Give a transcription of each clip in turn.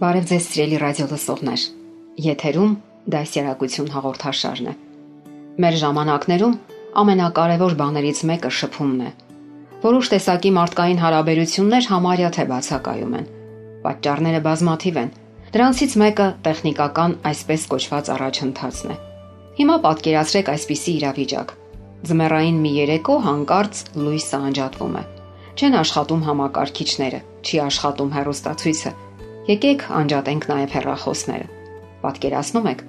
Բարև ձեզ սիրելի ռադիո լսողներ։ Եթերում դասերակցություն հաղորդաշարն է։ Մեր ժամանակներում ամենակարևոր բաներից մեկը շփումն է։ Որոշ տեսակի մարդկային հարաբերություններ համարյա թե բացակայում են։ Պատճառները բազմաթիվ են։ Դրանցից մեկը տեխնիկական այսպես կոչված առաջընթացն է։ Հիմա պատկերացրեք այսպիսի իրավիճակ։ Ձմեռային մի երեկո հանկարծ լույսը անջատվում է։ Չեն աշխատում համակարգիչները, չի աշխատում հեռուստացույցը, Եկեք անջատենք նաև հեռախոսները։ Պատկերացնում եք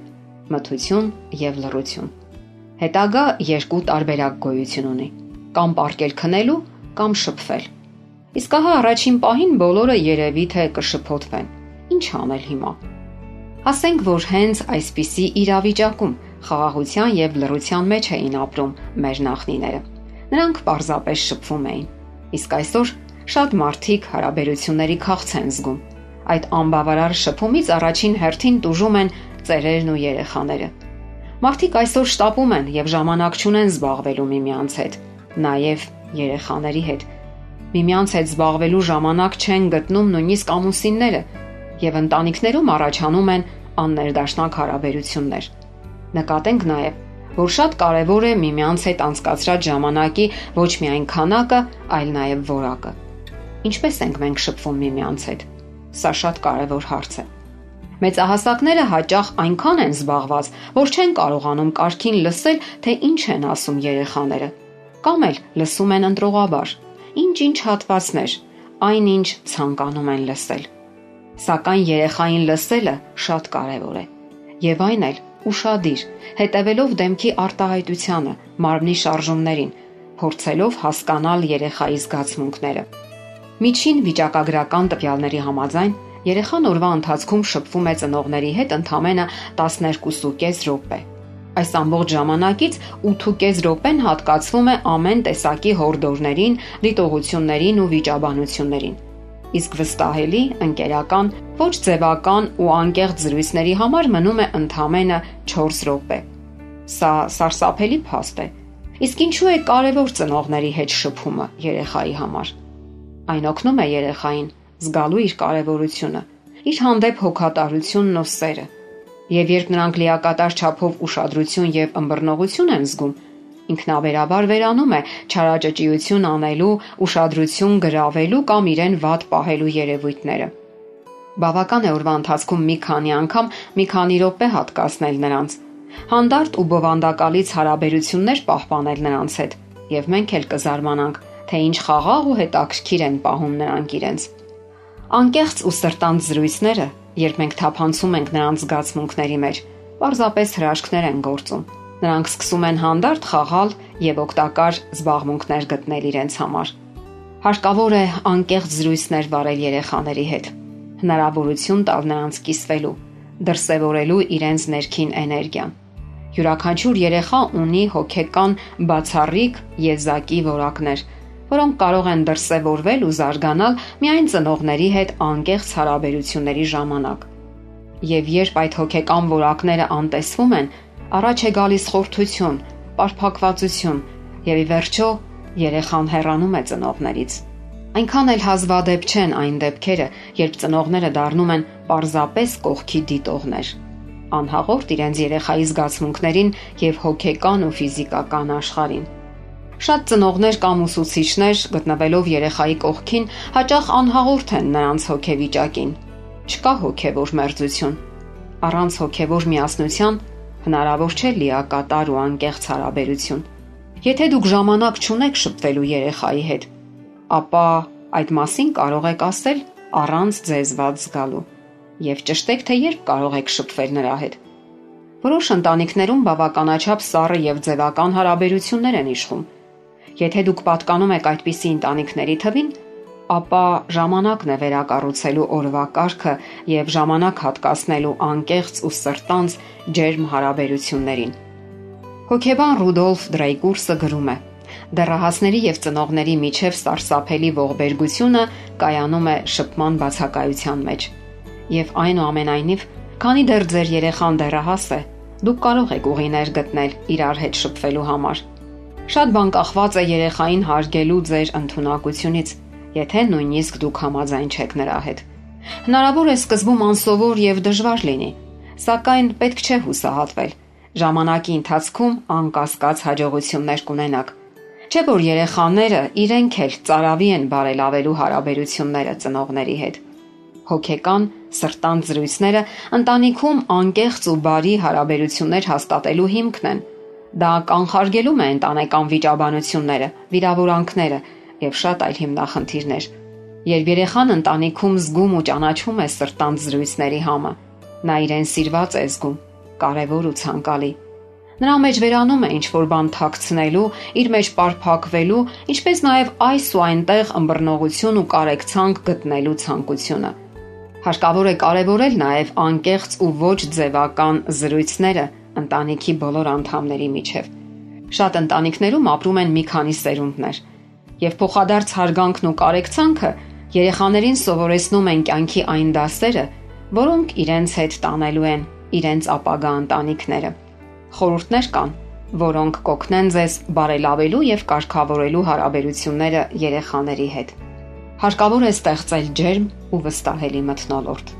մթություն եւ լռություն։ Հետագա երկու տարբերակ գոյություն ունի՝ կամ պարկել քնելու, կամ շփվել։ Իսկ ահա առաջին պահին բոլորը երևի թե կշփոթվեն։ Ինչ անել հիմա։ Ասենք որ հենց այսպիսի իրավիճակում խաղաղության եւ լռության մեջ էին ապրում մեր նախնիները։ Նրանք պարզապես շփվում էին։ Իսկ այսօր շատ մարդիկ հարաբերությունների քաղց են զգում Այդ անբավարար շփումից առաջին հերթին տուժում են ծերերն ու երեխաները։ Մարդիկ այսօր շտապում են եւ ժամանակ չունեն զբաղվելու միմյանց հետ, նաեւ երեխաների հետ։ Միմյանց հետ զբաղվելու ժամանակ չեն գտնում նույնիսկ ամուսինները եւ ընտանիքներում առաջանում են աններդաշնակ հարաբերություններ։ Նկատենք նաեւ, որ շատ կարևոր է միմյանց հետ անցկացրած ժամանակի ոչ միայն քանակը, այլ նաեւ որակը։ Ինչպես ենք մենք շփվում միմյանց հետ։ Սա շատ կարևոր հարց է։ Մեծահասակները հաճախ այնքան են զբաղված, որ չեն կարողանում կարքին լսել, թե ինչ են ասում երեխաները։ Կամ էլ լսում են ընտրողաբար։ Ինչ-ինչ հատվածներ, այնինչ ցանկանում են լսել։ Սակայն երեխային լսելը շատ կարևոր է։ Եվ այն էլ ուշադիր, հետևելով դեմքի արտահայտությանը, մարմնի շարժումներին, փորձելով հասկանալ երեխայի զգացմունքները։ Միջին վիճակագրական տվյալների համաձայն երեխան օրվա ընթացքում շփվում է ծնողների հետ ընդամենը 12.5 րոպե։ Այս ամբողջ ժամանակից 8.5 րոպեն հատկացվում է ամեն տեսակի հորդորներին, դիտողություններին ու վիճաբանություններին։ Իսկ վստահելի, ընկերական, ոչ ձևական ու անկեղծ զրույցների համար մնում է ընդամենը 4 րոպե։ Սա սարսափելի փաստ է։ Իսկ ինչու է կարևոր ծնողների հետ շփումը երեխայի համար։ Այն օգնում է երեխային զգալու իր կարևորությունը, իր հանդեպ հոգատարությունն ու սերը։ Եվ երբ նրանք լիակատար չափով ուշադրություն եւ ըմբռնողություն են զգում, ինքնաբերաբար վերանում է չարաճճիություն անելու, ուշադրություն գրավելու կամ իրեն վատ պահելու երևույթները։ Բավական է օրվա ընթացքում մի քանի անգամ մի քանի րոպե հատկացնել նրանց։ Հանդարտ ու բովանդակալից հարաբերություններ պահպանել նրանց հետ, եւ մենք էլ կզարմանանք, թե ինչ խաղաղ ու հետաքրքիր են պահում նրանք իրենց։ Անկեղծ ու սրտանց զրույցները, երբ մենք թափանցում ենք նրանց զգացմունքների մեջ, պարզապես հրաշքներ են գործում։ Նրանք սկսում են հանդարտ խաղալ եւ օգտակար զբաղմունքներ գտնել իրենց համար։ Հարկավոր է անկեղծ զրույցներ վարել երեխաների հետ։ Հնարավորություն տալ նրանց կիսվելու, դրսևորելու իրենց ներքին էներգիան։ Յուրաքանչյուր երեխա ունի հոգեկան բացառիկ եզակի որակներ, որոնք կարող են դրսևորվել ու զարգանալ միայն ծնողների հետ անկեղծ հարաբերությունների ժամանակ։ Եվ երբ այդ հոգեկան որակները անտեսվում են, առաջ է գալիս խորթություն, պարփակվածություն եւ ի վերջո երեխան հեռանում է ծնողներից։ Այնքան էլ հազվադեպ չեն այն դեպքերը, երբ ծնողները դառնում են պարզապես կողքի դիտողներ անհաղորդ իրենց երեխայի զգացմունքներին եւ հոգեկան ու ֆիզիկական աշխարհին։ Շատ ծնողներ կամ ուսուցիչներ գտնվելով երեխայի կողքին հաճախ անհաղորդ են նրանց հոգեվիճակին։ Չկա հոգևոր մերձություն։ Առանց հոգևոր միասնության հնարավոր չէ լիակատար ու անկեղծ հարաբերություն։ Եթե դուք ժամանակ չունեք շփվելու երեխայի հետ, ապա այդ մասին կարող եք ասել առանց ձեզ ված զգալու եւ ճշտեք թե երբ կարող եք շփվել նրա հետ։ Որոշ ընտանիքներում բավականաչափ սառը եւ ձևական հարաբերություններ են իշխում, Եթե դուք պատկանում եք այդպիսի ընտանիքների թվին, ապա ժամանակն է վերակառուցելու օրվա կարգը եւ ժամանակ հատկացնելու անկեղծ ու սրտանց ջերմ հարաբերություններին։ Հոկեբան Ռուդոլֆ Դրեյկուրսը գրում է. Դեռահասների եւ ծնողների միջև սարսափելի ողբերգությունը կայանում է շփման բացակայության մեջ։ Եվ այնուամենայնիվ, քանի դեռ ձեր երեխան դեռահաս է, դուք կարող եք ուղիներ գտնել իրար հետ շփվելու համար։ Շատ բան կախված է երեխային հարգելու ձեր ընտունակությունից, եթե նույնիսկ դուք համաձայն չեք նրա հետ։ Հնարավոր է սկզբում անսովոր եւ դժվար լինի, սակայն պետք չէ հուսահատվել։ Ժամանակի ընթացքում անկասկած հաջողություններ կունենաք Չէ՞ որ երեխաները իրենք էլ ծարավի են բարելավելու հարաբերությունները ծնողների հետ։ Հոգեկան սրտան զրույցները ընտանիքում անկեղծ ու բարի հարաբերություններ հաստատելու հիմքն են։ Դա կանխարգելում է ընտանեկան վիճաբանությունները, վիրավորանքները եւ շատ այլ հիմնախնդիրներ։ Երբ երեխան ընտանիքում զգում ու ճանաչում է սրտան զրույցների համը, նա իրեն սիրված է զգում, կարևոր ու ցանկալի Նրա մեջ վերանում է ինչ որ բան թաքցնելու, իր մեջ պարփակվելու, ինչպես նաև այս ու այնտեղ ըմբռնողություն ու կարեկցանք գտնելու ցանկությունը։ Հարկավոր է կարևորել նաև անկեղծ ու ոչ ձևական զրույցները ընտանիքի բոլոր անդամների միջև։ Շատ ընտանիքներում ապրում են մի քանի սերունդներ, եւ փոխադարձ հարգանքն ու կարեկցանքը երեխաներին սովորեցնում են կյանքի այն դասերը, որոնք իրենց հետ տանելու են իրենց ապագա ընտանիքները խորհուրդներ կան, որոնք կօգնեն ձեզ բարելավելու եւ կարգավորելու հարաբերությունները երեխաների հետ։ Հարկավոր է ստեղծել ջերմ ու վստահելի մթնոլորտ։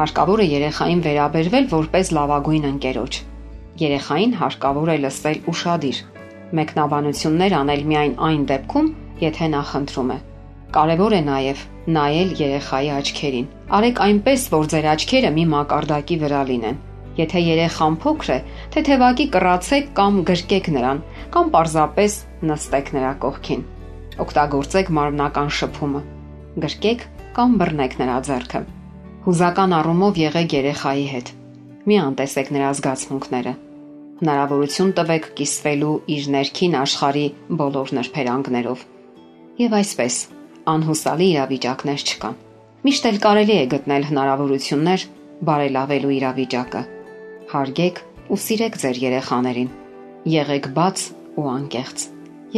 Հարկավոր է երեխային վերաբերվել որպես լավագույն ընկերոջ։ Երեխային հարկավոր է լսվել ուրشادիր։ Մեկնաբանություններ անել միայն այն դեպքում, եթե նա խնդրում է։ Կարևոր է նաև նայել երեխայի աչքերին։ Արեք այնպես, որ ձեր աչքերը մի մակարդակի վրա լինեն։ Եթե երեխան փոքր է, թեթևակի կրացեք կամ գրկեք նրան, կամ պարզապես նստեք նրա կողքին։ Օգտագործեք մարմնական շփումը։ Գրկեք կամ բռնեք նրա ձեռքը։ Հուզական առումով եղեք երեխայի հետ։ Մի անտեսեք նրա զգացմունքները։ Հնարավորություն տվեք կիսվելու իր ներքին աշխարի բոլոր նրբերանգներով։ Եվ այսպես, անհուսալի իրավիճակներ չկան։ Միշտ էլ կարելի է գտնել հնարավորություններ բարելավելու իրավիճակը հարգեք ու սիրեք ձեր երեխաներին։ Եղեք բաց ու անկեղծ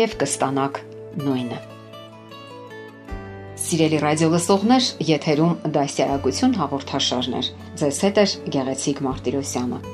եւ կստանաք նույնը։ Սիրելի ռադիո լսողներ, եթերում դասյարակություն հաղորդաշարներ։ Ձեզ հետ է Գեղեցիկ Մարտիրոսյանը։